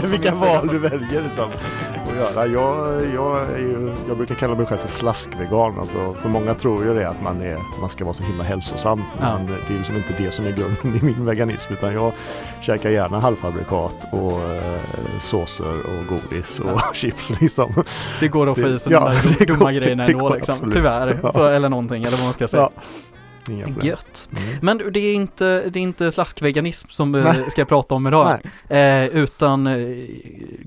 vilka, vilka val du väljer liksom, att göra. Jag, jag, ju, jag brukar kalla mig själv för slaskvegan. Alltså, för många tror ju det att man, är, man ska vara så himla hälsosam. Ja. Men det är liksom inte det som är grunden i min veganism. Utan jag käkar gärna halvfabrikat och eh, såser och godis och chips liksom. Det går att få i sig Ja, de där dumma grejerna ändå liksom. Tyvärr. Ja. För, eller någonting, eller vad man ska säga. Inga problem. Gött. Mm. Men det är inte, det är inte slaskveganism som vi ska prata om idag. Eh, utan eh,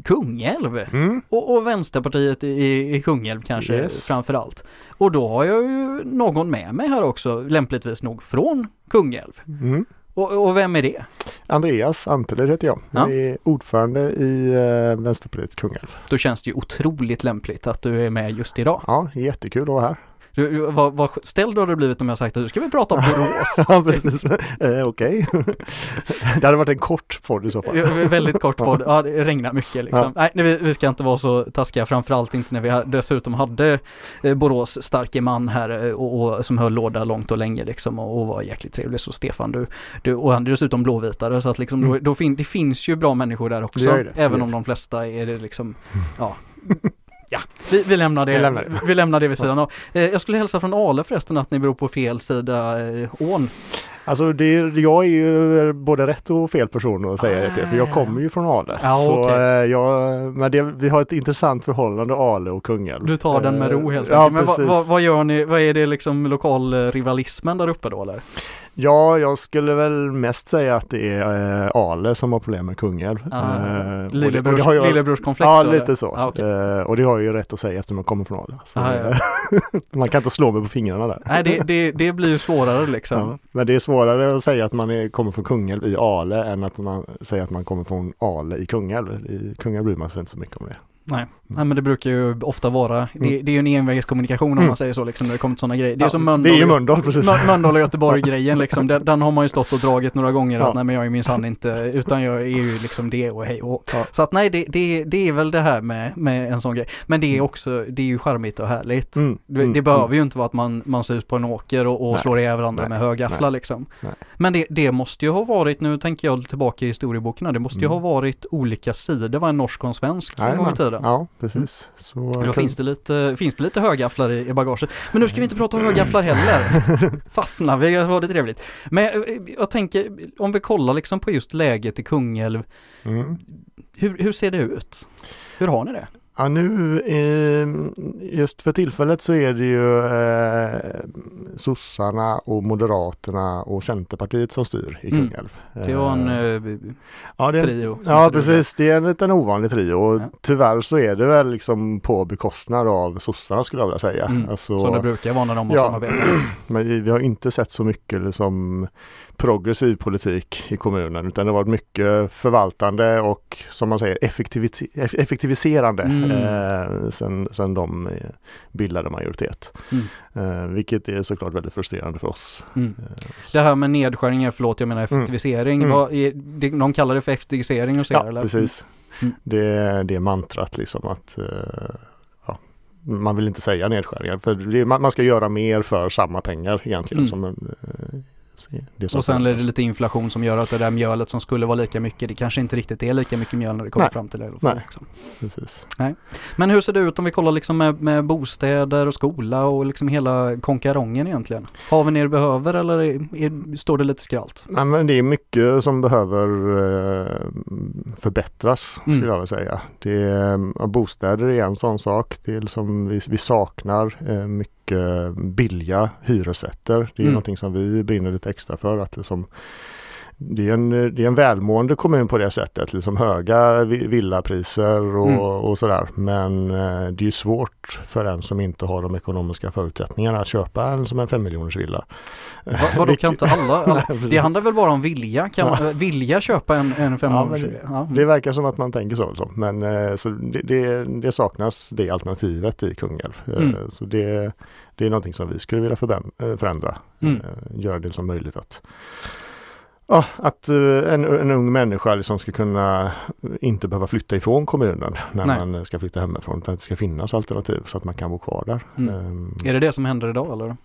Kungälv. Mm. Och, och Vänsterpartiet i, i Kungälv kanske Yes. framför allt. Och då har jag ju någon med mig här också, lämpligtvis nog från Kungälv. Mm. Och, och vem är det? Andreas Anteler heter jag. Ja. Jag är ordförande i eh, Vänsterpartiet Kungälf. Då känns det ju otroligt lämpligt att du är med just idag. Ja, jättekul att vara här. Vad, vad ställd har du blivit om jag sagt att du ska vi prata om Borås? Ja, precis. Eh, Okej. det hade varit en kort podd i så fall. Ja, Väldigt kort podd, ja det regnar mycket liksom. Nej, nej, vi, vi ska inte vara så taskiga, framförallt inte när vi dessutom hade eh, Borås starke man här eh, och, och, som höll låda långt och länge liksom och, och var jäkligt trevlig. Så Stefan, du, du och han är dessutom blåvitare så att liksom då, Mm. då fin, det finns ju bra människor där Det också. ju det. Även Det om de flesta är det liksom, ja. Ja, vi, vi lämnar det. Vi lämnar det. Vi lämnar det vid sidan av. Eh, jag skulle hälsa från Ale förresten att ni beror på fel sida eh, ån. Alltså det, jag är ju både rätt och fel person att säga det till. För jag kommer ju från Ale. Ja, så okej. eh, jag, men det, vi har ett intressant förhållande Ale och Kungälv. Du tar den med ro helt Eh, Ja, enkelt. Men vad, vad, vad gör ni, vad är det liksom lokalrivalismen där uppe då eller? Ja, jag skulle väl mest säga att det är eh, Ale som har problem med Kungälv. Ah, Eh, Lillebrors, jag- Lillebrorskomplex Ja, då, eller? lite så. Ah, okej. Eh, och det har jag ju rätt att säga eftersom jag kommer från Ale. Ah, ja. man kan inte slå mig på fingrarna där. Nej, det, det, det blir ju svårare liksom. Ja, men det är svårare att säga att man är, kommer från Kungälv i Ale än att man säger att man kommer från Ale i Kungälv. I Kungälv bryr man sig inte så mycket om det. Nej. Nej, men det brukar ju ofta vara, det, Mm. det är ju en envägskommunikation om Mm. man säger så liksom när det kommer till sådana grejer. Det är Ja, som det är Mölndal, ju Mölndal precis. Mö- Mölndal och Göteborg-grejen liksom. Den, den har man ju stått och dragit några gånger Ja. att nej men jag är minsann inte, utan jag är ju liksom det och hej och Ja. Så att nej, det, det, det är väl det här med, med en sån grej. Men det är också, det är ju charmigt och härligt. Mm, Det, mm, det behöver mm. ju inte vara att man, man ser ut på en åker och, och slår ihjäl varandra nej, med högafflar liksom. nej. Men det, det måste ju ha varit, nu tänker jag tillbaka i historiebokarna, det måste ju Mm. ha varit olika sidor, det var en norsk och en svensk en gång i Jajamän. Tiden. Ja, precis. Så, Då finns det lite, finns det lite högafflar i, i bagaget. Men nu ska vi inte prata om högafflar heller. Fastnar vi, var det trevligt. Men jag, jag tänker, om vi kollar liksom på just läget i Kungälv, Mm. hur, hur ser det ut? Hur har ni det? Ja, nu eh, just för tillfället så är det ju eh, sossarna och moderaterna och Centerpartiet som styr i Mm. Kungälv. Det var en Eh, eh, ja, det är en, trio. som Ja precis, det är en liten ovanlig trio och Ja. tyvärr så är det väl liksom på bekostnad av sossarna skulle jag vilja säga. Mm, Alltså, Som det brukar vara när de har Ja. samarbete. Men vi- har inte sett så mycket liksom progressiv politik i kommunen utan det har varit mycket förvaltande och som man säger effektiviserande Mm. eh, sen, sen de eh, bildade majoritet. Mm. Eh, vilket är såklart väldigt frustrerande för oss. Mm. Eh, Det här med nedskärningar, förlåt jag menar effektivisering, Mm. vad är, det, de kallar det för effektivisering och så ja, eller? precis. Mm. Det, det är mantrat liksom att eh, man vill inte säga nedskärningar för man ska göra mer för samma pengar egentligen. Mm. Som eh, som Och sen är det lite inflation som gör att det där mjölet som skulle vara lika mycket, det kanske inte riktigt är lika mycket mjöl när det kommer Nej. fram till det. Nej. också. Precis. Men hur ser det ut om vi kollar liksom med, med bostäder och skola och liksom hela konkarongen egentligen? Har vi ner behöver eller är, är, står det lite skralt? Nej, men det är mycket som behöver eh, förbättras Mm. skulle jag vilja säga. Det är, ja, bostäder är en sån sak. Det är liksom, vi, vi saknar eh, mycket billiga hyresrätter. Det är Mm. någonting som vi brinner lite extra för. Att liksom, det, är en, det är en välmående kommun på det sättet. Liksom höga vi- villapriser och, Mm. och sådär. Men eh, det är svårt för en som inte har de ekonomiska förutsättningarna att köpa en som en femmiljoners villa. Va, vadå kan inte alla? alla Nej, det handlar väl bara om vilja? Kan man, eh, vilja köpa en, en Ja, femmånaders men ja. Det verkar som att man tänker så. Liksom. Men eh, så det, det, det saknas det alternativet i Kungälv. Eh, Mm. Så det, det är någonting som vi skulle vilja eh, förändra. Mm. Eh, Göra det som möjligt att Ja, att eh, en, en ung människa liksom ska kunna inte behöva flytta ifrån kommunen när Nej. man ska flytta hemifrån. Utan att det ska finnas alternativ så att man kan bo kvar där. Mm. Ehm, Är det det som händer idag eller?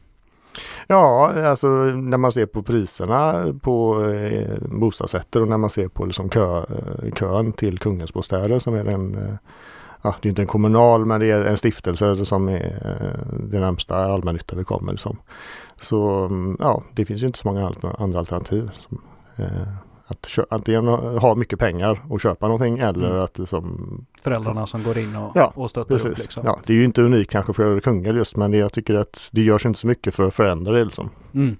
Ja, alltså när man ser på priserna på eh, bostadsrätter och när man ser på liksom kö, eh, kön till Kungens bostäder som är en eh, ja, det är inte en kommunal men det är en stiftelse som är eh, det närmsta allmännytta vi kommer. Liksom. Så mm, ja, det finns ju inte så många andra alternativ. Som, eh, att antingen ha mycket pengar och köpa någonting eller mm. att liksom Föräldrarna som går in och, ja, och stöttar precis. upp. Liksom. Ja, det är ju inte unikt kanske för Kungälv just men det, jag tycker att det görs inte så mycket för att förändra det. Liksom. Mm.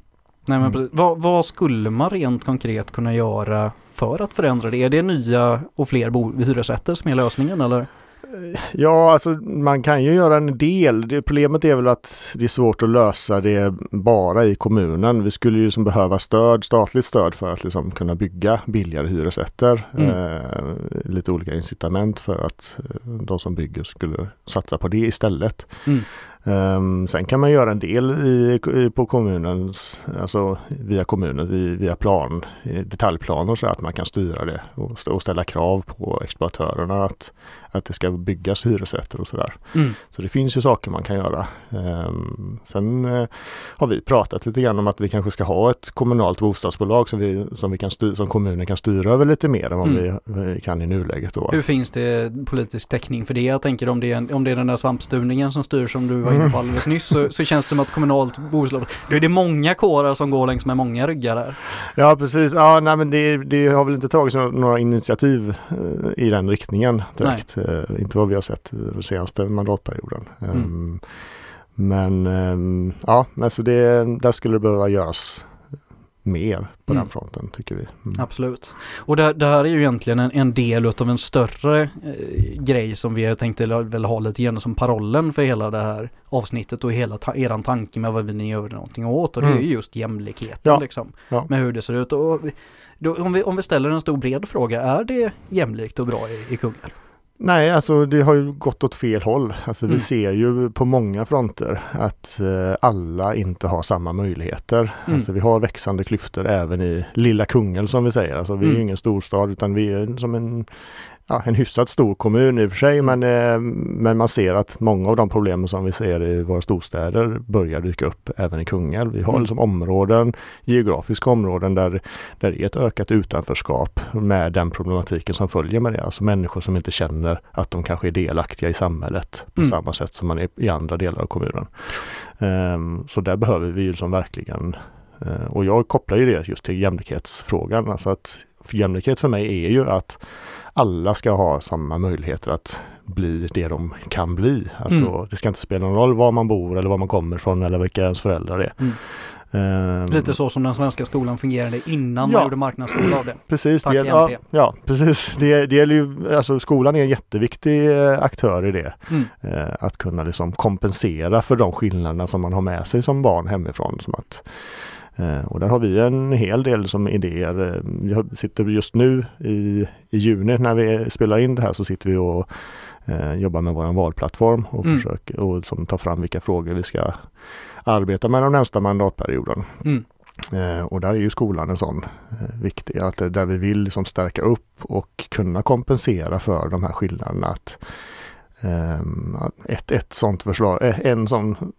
Nej, men mm. vad, vad, skulle man rent konkret kunna göra för att förändra det? Är det nya och fler hyresrätter som är lösningen eller? Ja, alltså man kan ju göra en del. Det, problemet är väl att det är svårt att lösa det bara i kommunen. Vi skulle ju som behöva stöd, statligt stöd för att liksom kunna bygga billigare hyresrätter. Mm. Eh, lite olika incitament för att eh, de som bygger skulle satsa på det istället. Mm. Um, sen kan man göra en del i, i, på kommunens, alltså via kommunen, i, via plan, detaljplaner så att man kan styra det och, och ställa krav på exploatörerna att, att det ska byggas hyresrätter och sådär. Mm. Så det finns ju saker man kan göra. Um, sen uh, har vi pratat lite grann om att vi kanske ska ha ett kommunalt bostadsbolag som, vi, som, vi kan styr, som kommunen kan styra över lite mer än vad mm. vi, vi, kan i nuläget. Då. Hur finns det politisk täckning för det? Jag tänker om det är, om det är den där svampstuvningen som styr som du var inne på alldeles nyss så, så känns det som att kommunalt bolag, då är det många kårar som går längs med många ryggar där. Ja precis, ja nej men det, det har väl inte tagits några initiativ uh, i den riktningen direkt. Uh, inte vad vi har sett den senaste mandatperioden. Mm. Um, men um, ja, alltså det, där skulle det behöva göras mer på mm. den fronten tycker vi. Mm. Absolut. Och det, det, här är ju egentligen en, en del av en större eh, grej som vi tänkte väl ha lite grann som parollen för hela det här avsnittet och hela ta eran tanke med vad vi ni gör någonting åt och det mm. är ju just jämlikheten ja. liksom. Ja. Med hur det ser ut. Och då, om, vi, om vi ställer en stor bred fråga, är det jämlikt och bra i, i Kungälv? Nej, alltså det har ju gått åt fel håll. Alltså mm. vi ser ju på många fronter att eh, alla inte har samma möjligheter. Mm. Alltså vi har växande klyftor även i lilla Kungälv som vi säger. Alltså vi är mm. ingen storstad utan vi är som en ja, en hyfsat stor kommun i och för sig men, eh, men man ser att många av de problemen som vi ser i våra storstäder börjar dyka upp även i Kungälv. Vi har mm. liksom områden, geografiska områden där, där det är ett ökat utanförskap med den problematiken som följer med det. Alltså människor som inte känner att de kanske är delaktiga i samhället på mm. samma sätt som man är i andra delar av kommunen. Um, så där behöver vi ju liksom verkligen uh, och jag kopplar ju det just till jämlikhetsfrågan. Alltså att för jämlikhet för mig är ju att alla ska ha samma möjligheter att bli det de kan bli. Alltså, mm. Det ska inte spela någon roll var man bor eller var man kommer ifrån eller vilka ens föräldrar är. Mm. Um, Lite så som den svenska skolan fungerade innan ja, man gjorde marknadsskola av det. Precis, Tack, det, ja, ja, precis. Det, det gäller ju, alltså skolan är en jätteviktig eh, aktör i det. Mm. Uh, att kunna liksom kompensera för de skillnaderna som man har med sig som barn hemifrån. Som att Eh, och där har vi en hel del som idéer. Eh, vi sitter just nu i, i juni när vi spelar in det här så sitter vi och eh, jobbar med vår valplattform och mm. försöker och som tar fram vilka frågor vi ska arbeta med den närmsta mandatperioden. Mm. Eh, och där är ju skolan en sån eh, viktig, att där vi vill liksom stärka upp och kunna kompensera för de här skillnaderna. Att, eh, ett, ett sånt förslag, en sån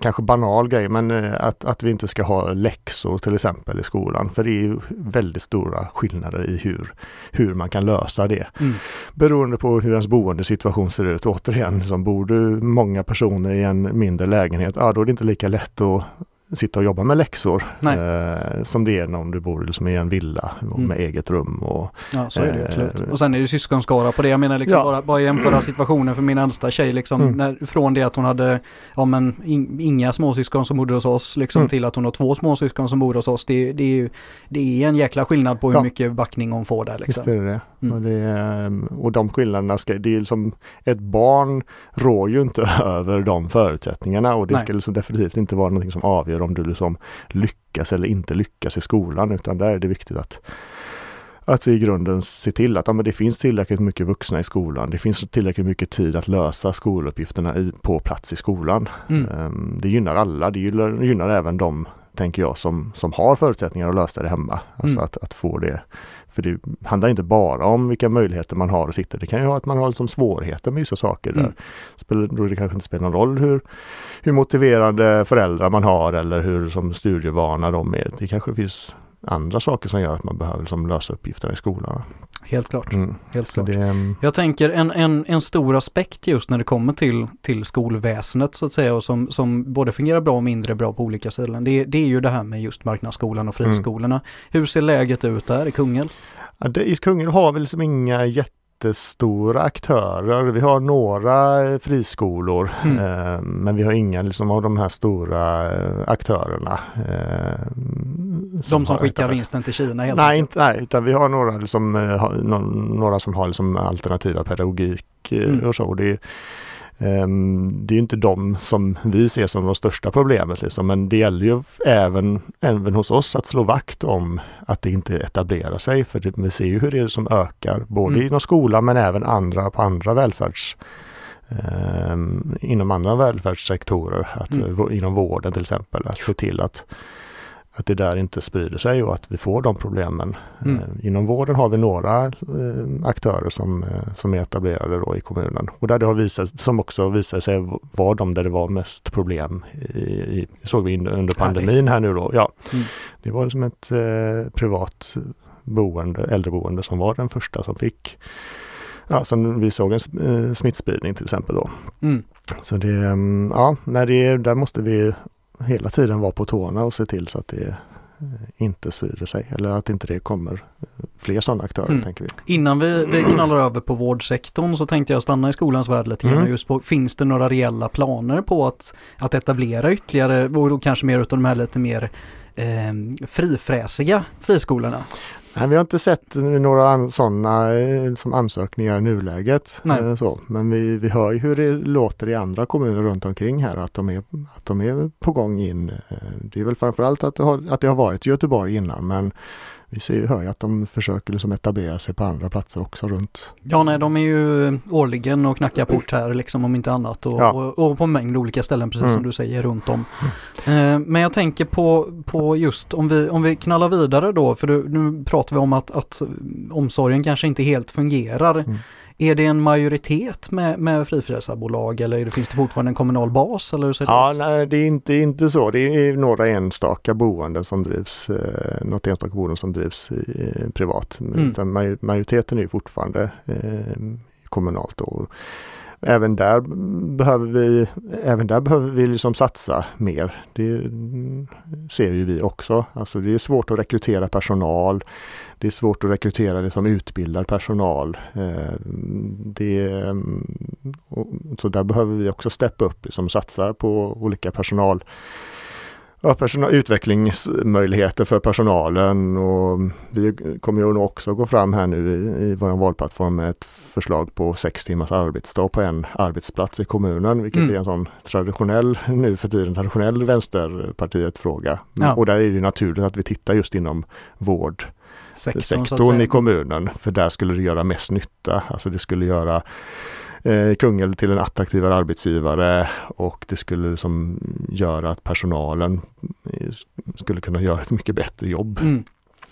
kanske banal grej men eh, att, att vi inte ska ha läxor till exempel i skolan. För det är väldigt stora skillnader i hur, hur man kan lösa det. Mm. Beroende på hur ens boendesituation ser ut. Återigen, som bor du många personer i en mindre lägenhet, ja då är det inte lika lätt att sitta och jobba med läxor eh, som det är om du bor liksom i en villa mm. med eget rum. Och, ja, så är det absolut. Eh, och sen är det syskonskara på det. Jag menar liksom ja. bara, bara jämföra situationen för min äldsta tjej liksom mm. när, från det att hon hade ja, men in, inga småsyskon som bodde hos oss liksom mm. till att hon har två småsyskon som bor hos oss. Det, det, är, det är en jäkla skillnad på hur ja. mycket backning hon får där. Liksom. Visst är det mm. och, det, och de skillnaderna ska, det är liksom ett barn rår ju inte över de förutsättningarna och det Nej. ska liksom definitivt inte vara någonting som avgör om du liksom lyckas eller inte lyckas i skolan utan där är det viktigt att att vi i grunden ser till att ja, det finns tillräckligt mycket vuxna i skolan. Det finns tillräckligt mycket tid att lösa skoluppgifterna i, på plats i skolan. Mm. Um, det gynnar alla. Det gynnar, gynnar, även de, tänker jag, som, som har förutsättningar att lösa det hemma. Alltså mm. att, att få det För det handlar inte bara om vilka möjligheter man har att sitta. Det kan ju vara att man har liksom svårigheter med vissa saker. Mm. Där. Då det kanske inte spelar någon roll hur, hur motiverande föräldrar man har eller hur som studievana de är. Det kanske finns andra saker som gör att man behöver liksom lösa uppgifterna i skolan. Helt klart. Mm. Helt klart. Det. Jag tänker en, en, en stor aspekt just när det kommer till, till skolväsendet så att säga och som, som både fungerar bra och mindre bra på olika ställen. Det, det är ju det här med just marknadsskolan och friskolorna. Mm. Hur ser läget ut där i Kungälv? Ja, det, I Kungälv har vi liksom inga jätte jättestora aktörer. Vi har några friskolor mm. eh, men vi har inga liksom, av de här stora eh, aktörerna. Eh, de som skickar vinsten till Kina helt nej, inte, nej, utan vi har några, liksom, eh, några som har liksom, alternativa pedagogik eh, mm. och så. Det, Ehm, det är inte de som vi ser som de största problemet, liksom. men det gäller ju även, även hos oss att slå vakt om att det inte etablerar sig. För det, vi ser ju hur det är som ökar, både mm. inom skolan men även andra på andra välfärds eh, inom andra välfärdssektorer, att, mm. inom vården till exempel, att se till att att det där inte sprider sig och att vi får de problemen. Mm. Eh, inom vården har vi några eh, aktörer som, eh, som är etablerade då i kommunen och där det har visat, som också visar sig vara de där det var mest problem. I, såg vi under pandemin här nu då. Ja, mm. Det var som ett eh, privat boende, äldreboende som var den första som fick Ja, som vi såg en smittspridning till exempel då. Mm. Så det, mm, ja, när det, där måste vi hela tiden vara på tårna och se till så att det eh, inte sprider sig eller att inte det kommer eh, fler sådana aktörer. Mm. tänker vi. Innan vi, vi knallar över på vårdsektorn så tänkte jag stanna i skolans värld lite grann. Mm. Just på, finns det några reella planer på att, att etablera ytterligare och då kanske mer utav de här lite mer eh, frifräsiga friskolorna? Nej, vi har inte sett några sådana eh, som ansökningar i nuläget. Nej. Eh, så. Men vi, vi hör ju hur det låter i andra kommuner runt omkring här att de är, att de är på gång in. Eh, det är väl framförallt att det har, att det har varit Göteborg innan men vi ser, hör ju att de försöker liksom etablera sig på andra platser också runt. Ja, nej, de är ju årligen och knackar port här liksom om inte annat och, ja. och, och, på mängd olika ställen precis mm. som du säger runt om. Mm. Eh, men jag tänker på, på just om vi, om vi knallar vidare då, för du, nu pratar vi om att, att omsorgen kanske inte helt fungerar. Mm. Är det en majoritet med, med frifräsarbolag eller finns det fortfarande en kommunal bas? Eller hur ser det ja, ut? nej, det är inte, inte så. Det är några enstaka boenden som drivs, eh, något enstaka boende som drivs eh, privat. Mm. majoriteten är fortfarande eh, kommunalt. Och, även där behöver vi, även där behöver vi liksom satsa mer. Det ser ju vi också. Alltså det är svårt att rekrytera personal. Det är svårt att rekrytera liksom utbildad personal. Eh, det, så där behöver vi också steppa upp, liksom satsa på olika personal ja, personal, utvecklingsmöjligheter för personalen och vi kommer ju också gå fram här nu i, i vår valplattform med ett förslag på sex timmars arbetsdag på en arbetsplats i kommunen, vilket mm. är en sån traditionell, nu för tiden traditionell vänsterpartiet fråga. Ja. Och där är det naturligt att vi tittar just inom vård sektorn, sektorn i kommunen, för där skulle det göra mest nytta. Alltså det skulle göra eh, Kungälv till en attraktivare arbetsgivare och det skulle liksom göra att personalen eh, skulle kunna göra ett mycket bättre jobb. Mm.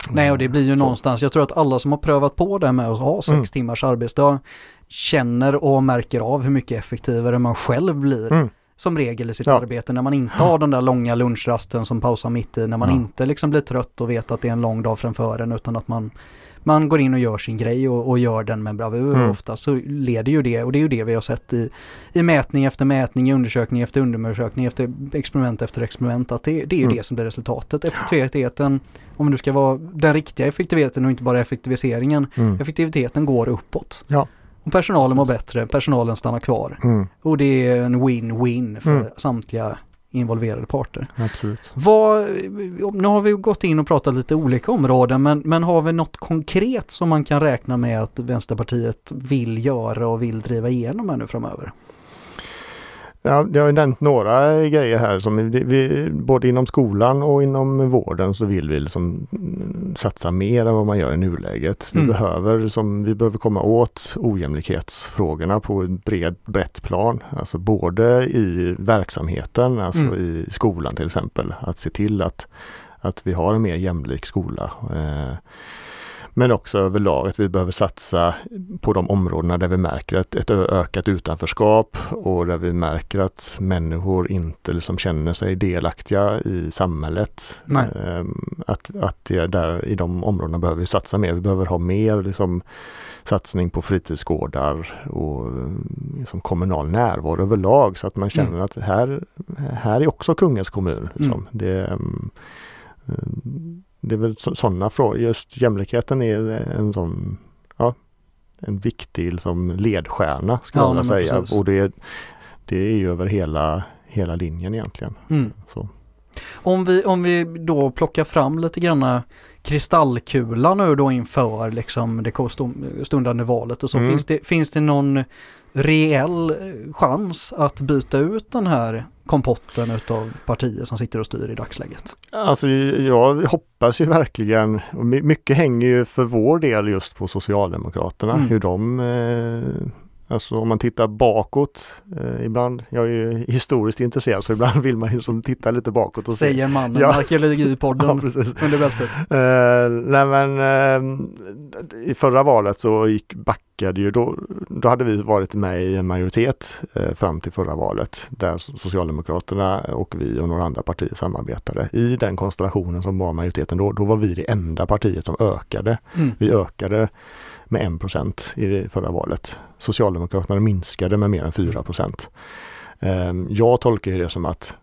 Nej, och det blir ju så. någonstans, jag tror att alla som har prövat på det med att ha sex mm. timmars arbetsdag känner och märker av hur mycket effektivare man själv blir. Mm. Som regel i sitt ja. arbete när man inte har den där långa lunchrasten som pausar mitt i, när man ja. inte liksom blir trött och vet att det är en lång dag framför en utan att man man går in och gör sin grej och, och gör den med bravur. Mm. Ofta så leder ju det och det är ju det vi har sett i, i mätning efter mätning, i undersökning efter undersökning, efter experiment efter experiment att det, det är ju mm. det som blir resultatet. Effektiviteten, om du ska vara den riktiga effektiviteten och inte bara effektiviseringen, mm. effektiviteten går uppåt. Ja. Och personalen mår bättre, personalen stannar kvar. Mm. Och det är en win-win för mm. samtliga involverade parter. Absolut. Vad, nu har vi gått in och pratat lite olika områden men, men har vi något konkret som man kan räkna med att Vänsterpartiet vill göra och vill driva igenom här nu framöver? Ja, jag har nämnt några grejer här som vi, både inom skolan och inom vården så vill vi liksom satsa mer än vad man gör i nuläget. Vi, mm. behöver, som, vi behöver komma åt ojämlikhetsfrågorna på ett bred, brett plan. Alltså både i verksamheten, alltså mm. i skolan till exempel. Att se till att, att vi har en mer jämlik skola. Eh, Men också överlag att vi behöver satsa på de områdena där vi märker ett, ett ökat utanförskap och där vi märker att människor inte liksom känner sig delaktiga i samhället. Um, att att det där, i de områdena behöver vi satsa mer. Vi behöver ha mer liksom, satsning på fritidsgårdar och liksom, kommunal närvaro överlag så att man känner mm. att här, här är också Kungens kommun. Liksom. Mm. Det, um, det är väl sådana frågor. Just jämlikheten är en sån ja, en viktig liksom, ledstjärna skulle ja, jag säga. Precis. Och det, det är ju över hela, hela linjen egentligen. Mm. Om vi, om vi då plockar fram lite granna kristallkula nu då inför liksom det stundande valet och så. Mm. Finns, det, finns det någon reell chans att byta ut den här kompotten utav partier som sitter och styr i dagsläget? Alltså jag hoppas ju verkligen, mycket hänger ju för vår del just på Socialdemokraterna, mm. hur de eh, Alltså om man tittar bakåt eh, ibland, jag är ju historiskt intresserad så ibland vill man ju liksom titta lite bakåt och Säger se. mannen, ja. arkeologipodden ja, under bältet. Eh, nej men eh, i förra valet så gick backade ju då, då hade vi varit med i en majoritet eh, fram till förra valet där Socialdemokraterna och vi och några andra partier samarbetade. I den konstellationen som var majoriteten då, då var vi det enda partiet som ökade. Mm. Vi ökade med 1 i förra valet. Socialdemokraterna minskade med mer än 4% ehm, Jag tolkar det som att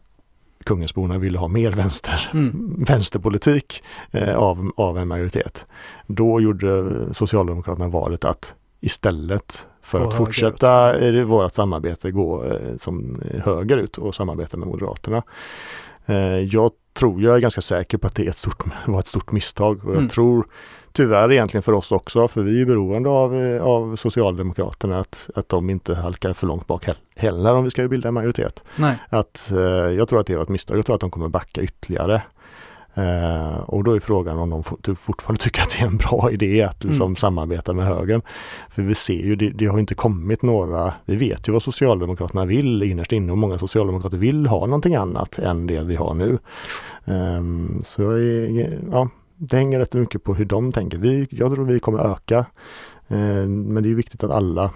Kungensborna ville ha mer vänster, mm. vänsterpolitik eh, av, av en majoritet. Då gjorde Socialdemokraterna valet att istället för att fortsätta i vårt samarbete gå eh, som högerut och samarbeta med Moderaterna. Eh, jag tror, jag är ganska säker på att det ett stort, var ett stort misstag och jag mm. tror tyvärr egentligen för oss också, för vi är beroende av, eh, av Socialdemokraterna att, att de inte halkar för långt bak heller om vi ska bilda en majoritet. Nej. Att, jag tror att det var ett misstag, jag tror att de kommer backa ytterligare. Uh, och då är frågan om de fortfarande tycker att det är en bra idé att liksom mm. samarbeta med högern. För vi ser ju, det, det, har inte kommit några, vi vet ju vad Socialdemokraterna vill innerst inne och många socialdemokrater vill ha någonting annat än det vi har nu. Um, så ja, det hänger rätt mycket på hur de tänker. Vi, jag tror vi kommer öka. Eh, men det är viktigt att alla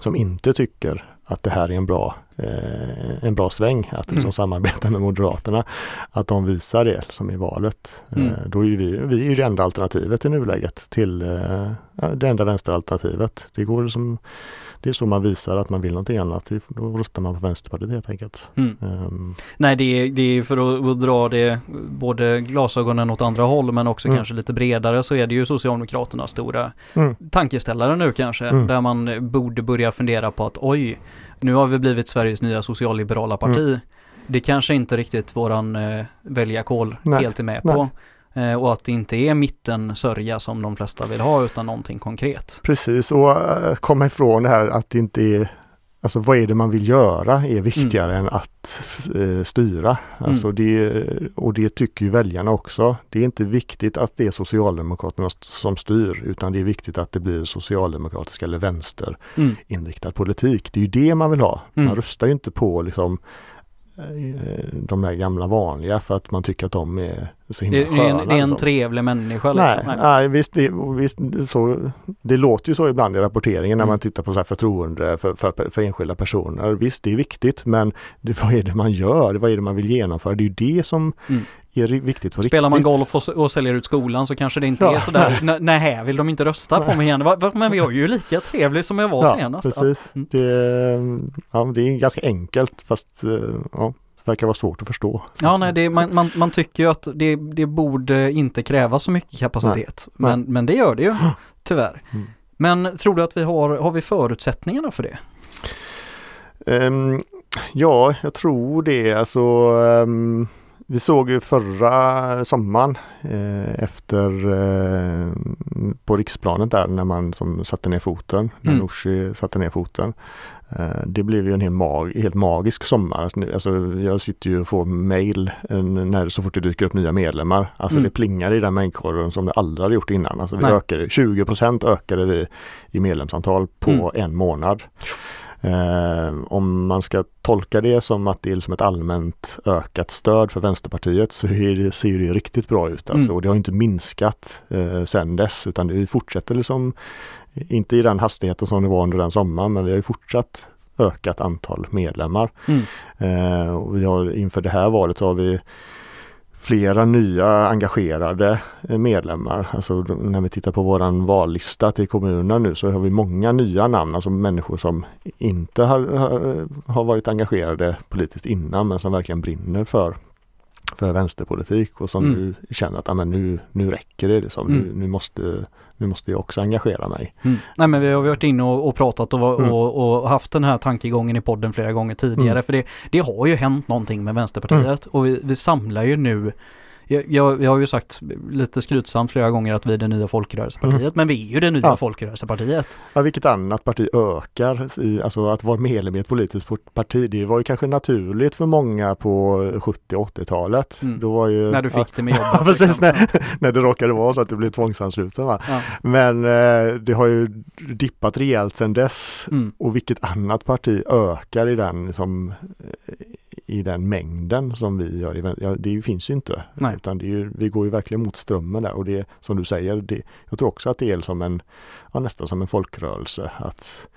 som inte tycker att det här är en bra, eh, en bra sväng att liksom mm. samarbeta med Moderaterna. Att de visar det som i valet. Mm. Eh, då är vi, vi är det enda alternativet i nuläget till eh, det enda vänsteralternativet. Det går liksom det är så man visar att man vill någonting annat. Då röstar man på Vänsterpartiet helt enkelt. Mm. Um. Nej, det är, det är för att, dra det både glasögonen åt andra håll men också mm. kanske lite bredare så är det ju Socialdemokraternas stora mm. tankeställare nu kanske. Mm. Där man borde börja fundera på att oj, nu har vi blivit Sveriges nya socialliberala parti. Mm. Det kanske inte riktigt våran eh, väljarkål helt är med Nej. på. Eh, och att det inte är mitten sörja som de flesta vill ha utan någonting konkret. Precis och uh, komma ifrån det här att det inte är Alltså vad är det man vill göra är viktigare mm. än att uh, styra. Alltså mm. det, och det tycker ju väljarna också. Det är inte viktigt att det är Socialdemokraterna som styr utan det är viktigt att det blir socialdemokratisk eller vänsterinriktad mm. politik. Det är ju det man vill ha. Man mm. röstar ju inte på liksom Eh, de där gamla vanliga för att man tycker att de är så himla sköna. En, en liksom. trevlig människa liksom. Nej, nej visst, det, visst så, det låter ju så ibland i rapporteringen mm. när man tittar på så här förtroende för, för, för, enskilda personer. Visst, det är viktigt men det, vad är det man gör? Vad är det man vill genomföra? Det är ju det som mm är viktigt på Spelar riktigt. man golf och, och säljer ut skolan så kanske det inte ja. är sådär, nej, vill de inte rösta på mig igen? Men jag är ju lika trevlig som jag var ja, senast. Precis. Ja. Det, ja, det är ganska enkelt fast eh, ja, verkar vara svårt att förstå. Ja, nej, det, man, man, man tycker ju att det, det borde inte kräva så mycket kapacitet. Nej. Men, men det gör det ju, tyvärr. Mm. Men tror du att vi har, har vi förutsättningarna för det? Um, ja, jag tror det. Alltså um, vi såg ju förra sommaren eh, efter eh, på riksplanet där när man som satte ner foten, när mm. Nooshi satte ner foten. Eh, det blev ju en helt, mag, helt magisk sommar. Alltså, jag sitter ju och får mail när, så fort det dyker upp nya medlemmar. Alltså mm. det plingar i den mejlkorgen som det aldrig hade gjort innan. Alltså vi ökade, 20% ökade vi i medlemsantal på mm. en månad. Eh, om man ska tolka det som att det är liksom ett allmänt ökat stöd för Vänsterpartiet så det, ser det riktigt bra ut. Alltså. Mm. Och det har inte minskat eh, sedan dess utan det fortsätter liksom inte i den hastigheten som det var under den sommaren men vi har ju fortsatt ökat antal medlemmar. Mm. Eh, och vi har, inför det här valet så har vi flera nya engagerade medlemmar. Alltså när vi tittar på våran vallista till kommunen nu så har vi många nya namn, alltså människor som inte har, har varit engagerade politiskt innan men som verkligen brinner för för vänsterpolitik och som mm. nu känner att ah, men nu, nu räcker det. Liksom. Mm. Nu, nu, måste, nu måste jag också engagera mig. Mm. Nej men vi har varit inne och, och pratat och, mm. och, och, haft den här tankegången i podden flera gånger tidigare. Mm. För det, det har ju hänt någonting med Vänsterpartiet mm. och vi, vi samlar ju nu jag, jag, jag har ju sagt lite skrytsamt flera gånger att vi är det nya folkrörelsepartiet, mm. men vi är ju det nya ja. folkrörelsepartiet. Ja, vilket annat parti ökar i, alltså att vara medlem i ett politiskt parti, det var ju kanske naturligt för många på 70 80-talet. Mm. när du fick ja, det med jobbet. Precis, när, när det råkade vara så att du blev tvångsansluten. Va? Ja. Men eh, det har ju dippat rejält sedan dess mm. och vilket annat parti ökar i den liksom, i den mängden som vi gör. I, ja, det finns ju inte. Nej. Utan det är ju, vi går ju verkligen mot strömmen där och det som du säger, det, jag tror också att det är som en, ja, nästan som en folkrörelse. Att,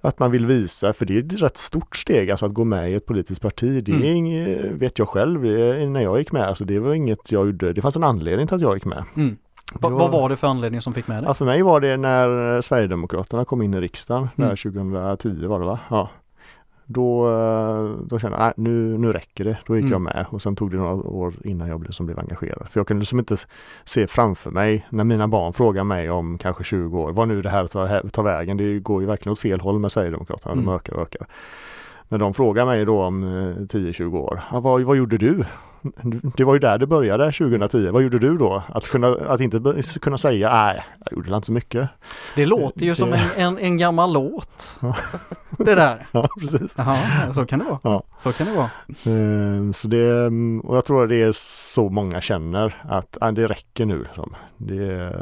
att man vill visa, för det är ett rätt stort steg alltså att gå med i ett politiskt parti. Det är mm. inget, vet jag själv när jag gick med, alltså det var inget jag gjorde. Det fanns en anledning till att jag gick med. Mm. Va, vad var det för anledning som fick med det? Ja, för mig var det när Sverigedemokraterna kom in i riksdagen, mm. där 2010 var det va? Ja. Då, eh, då kände jag, nu, nu räcker det. Då gick mm. jag med och sen tog det några år innan jag blev, som blev engagerad. För jag kunde liksom inte se framför mig när mina barn frågar mig om kanske 20 år, vad nu det här tar, tar vägen. Det går ju verkligen åt fel håll med Sverigedemokraterna, mm. de ökar och ökar. När de frågar mig då om 10-20 eh, år, vad, vad gjorde du? Det var ju där det började 2010. Vad gjorde du då? Att, kunna, att inte kunna säga nej, jag gjorde inte så mycket. Det låter ju som en, en, en gammal låt. det där. Ja, precis. Jaha, så kan det vara. Ja. Så kan det vara. Ehm, så det, och jag tror det är så många känner att äh, det räcker nu. Det,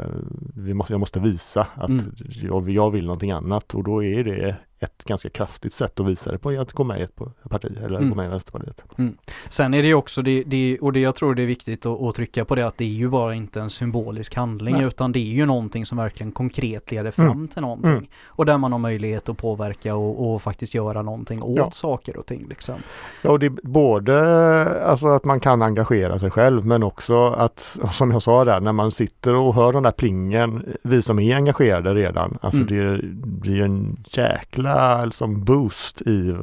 vi måste, jag måste visa att mm. jag, jag vill någonting annat och då är det ett ganska kraftigt sätt att visa det på att gå med i ett parti eller mm. gå med i Vänsterpartiet. Mm. Sen är det ju också det, det, och det jag tror det är viktigt att, att, trycka på det att det är ju bara inte en symbolisk handling Nej. utan det är ju någonting som verkligen konkret leder fram mm. till någonting. Mm. Och där man har möjlighet att påverka och, och faktiskt göra någonting åt ja. saker och ting liksom. Ja och det är både alltså att man kan engagera sig själv men också att som jag sa där när man sitter och hör den där plingen, vi som är engagerade redan, alltså mm. det blir en jäkla liksom boost i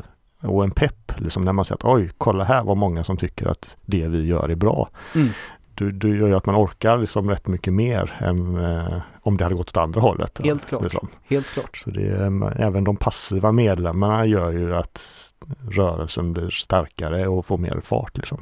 och en pepp liksom när man ser att oj, kolla här vad många som tycker att det vi gör är bra. Mm. Det, det gör ju att man orkar liksom rätt mycket mer än eh, om det hade gått åt andra hållet. Helt klart. Liksom. Helt klart. Så det, även de passiva medlemmarna gör ju att rörelsen blir starkare och får mer fart. Liksom.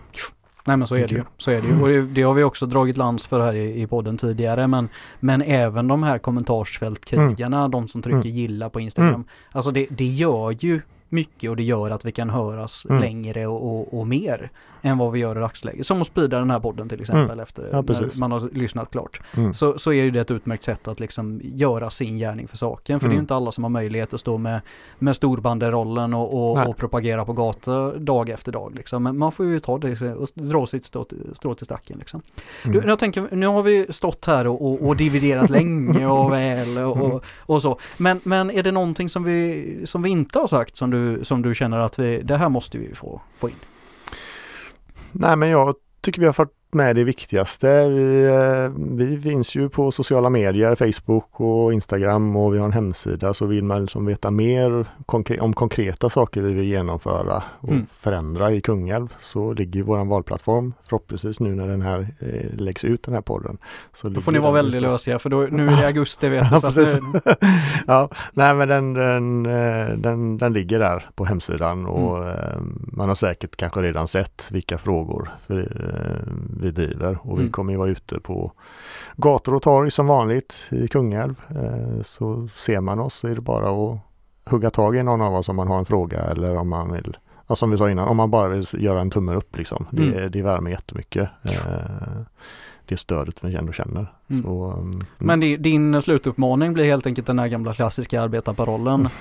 Nej men så är det ju. Så är det ju. Och det, det har vi också dragit lans för här i, i podden tidigare. Men, men även de här kommentarsfältkrigarna, mm. de som trycker mm. gilla på Instagram. Mm. Alltså det, det gör ju mycket och det gör att vi kan höras mm. längre och, och, och, mer än vad vi gör i dagsläget. Som att sprida den här podden till exempel mm. efter ja, när man har lyssnat klart. Mm. Så, så är det ett utmärkt sätt att liksom göra sin gärning för saken. För det är mm. inte alla som har möjlighet att stå med, med storbanderollen och, och, och propagera på gator dag efter dag. Liksom. Men man får ju ta det och dra sitt strå, strå till stacken. Liksom. Du, mm. jag tänker, nu har vi stått här och, och, och dividerat länge och väl och, mm. och, så. Men, men är det någonting som vi, som vi inte har sagt som du, som du känner att vi, det här måste vi få, få in? Nej men jag tycker vi har fått med det viktigaste. Vi, eh, vi finns ju på sociala medier, Facebook och Instagram och vi har en hemsida så vill man liksom veta mer konkre om konkreta saker vi vill genomföra och mm. förändra i Kungälv så ligger vår valplattform förhoppningsvis nu när den här eh, läggs ut den här podden. Så då får ni vara väldigt lösiga för då, nu är det augusti vet du. så ja, nej men den, den, eh, den, den ligger där på hemsidan och mm. Eh, man har säkert kanske redan sett vilka frågor för, vi driver och mm. vi kommer ju vara ute på gator och torg som vanligt i Kungälv. Eh, så ser man oss så är det bara att hugga tag i någon av oss om man har en fråga eller om man vill Ja, som vi sa innan, om man bara vill göra en tumme upp liksom. Mm. Det, det värmer jättemycket. Eh, det stödet vi ändå känner. Mm. Så, um, Men din slutuppmaning blir helt enkelt den här gamla klassiska arbetarparollen.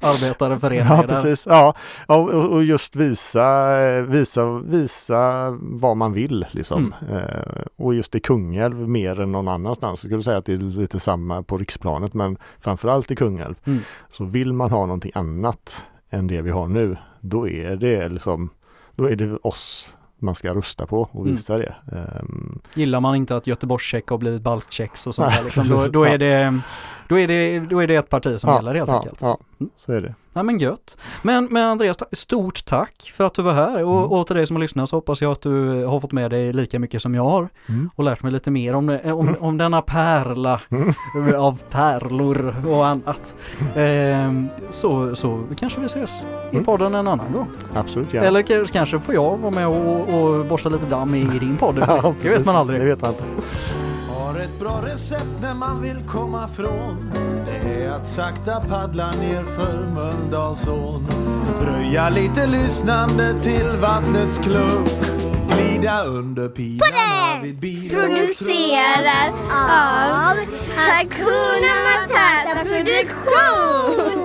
arbetareföreningar. Ja, precis. Ja, och, och just visa, visa, visa vad man vill liksom. Mm. Eh, och just i Kungälv mer än någon annanstans. Jag skulle säga att det är lite samma på riksplanet men framförallt i Kungälv. Mm. Så vill man ha någonting annat än det vi har nu, då är det liksom, då är det oss man ska rösta på och mm. visa mm. det. Um, Gillar man inte att Göteborgscheck har blivit baltchecks och sånt där, liksom, då, då, är det, då, är det, då är det ett parti som ja, gäller helt ja, enkelt. Ja, mm. så är det. Ja men gött. Men, men Andreas, stort tack för att du var här och, mm. och till dig som har lyssnat så hoppas jag att du har fått med dig lika mycket som jag har mm. och lärt mig lite mer om, om, mm. om denna pärla mm. av pärlor och annat. Ehm, så, så kanske vi ses i mm. podden en annan gång. Absolut, ja. Eller kanske får jag vara med och, och borsta lite damm i, i din podd. ja, det vet man aldrig. Det vet man inte ett bra recept när man vill komma från Det är att sakta paddla ner för Mölndalsån Dröja lite lyssnande till vattnets klunk Glida under pilarna vid bil Produceras av Hakuna Matata Produktion